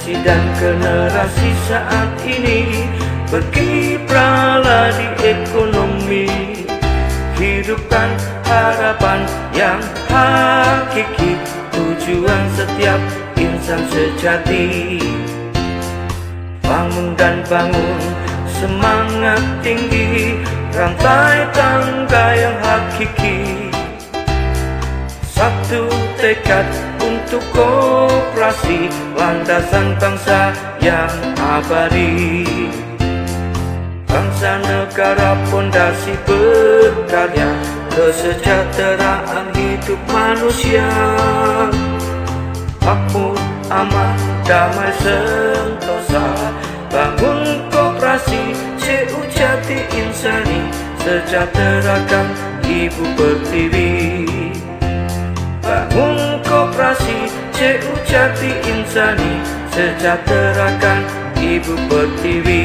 dan generasi saat ini berkiprahlah di ekonomi. Hidupkan harapan yang hakiki tujuan setiap insan sejati. Bangun dan bangun semangat tinggi rantai tangga yang hakiki. Satu tekad untuk kooperasi landasan bangsa yang abadi. Bangsa negara pondasi berkarya kesejahteraan hidup manusia. Makmur aman damai sentosa. Bangun kooperasi CU Insani. Sejahterakan ibu pertiwi CU Jati Insani sejahterakan ibu pertiwi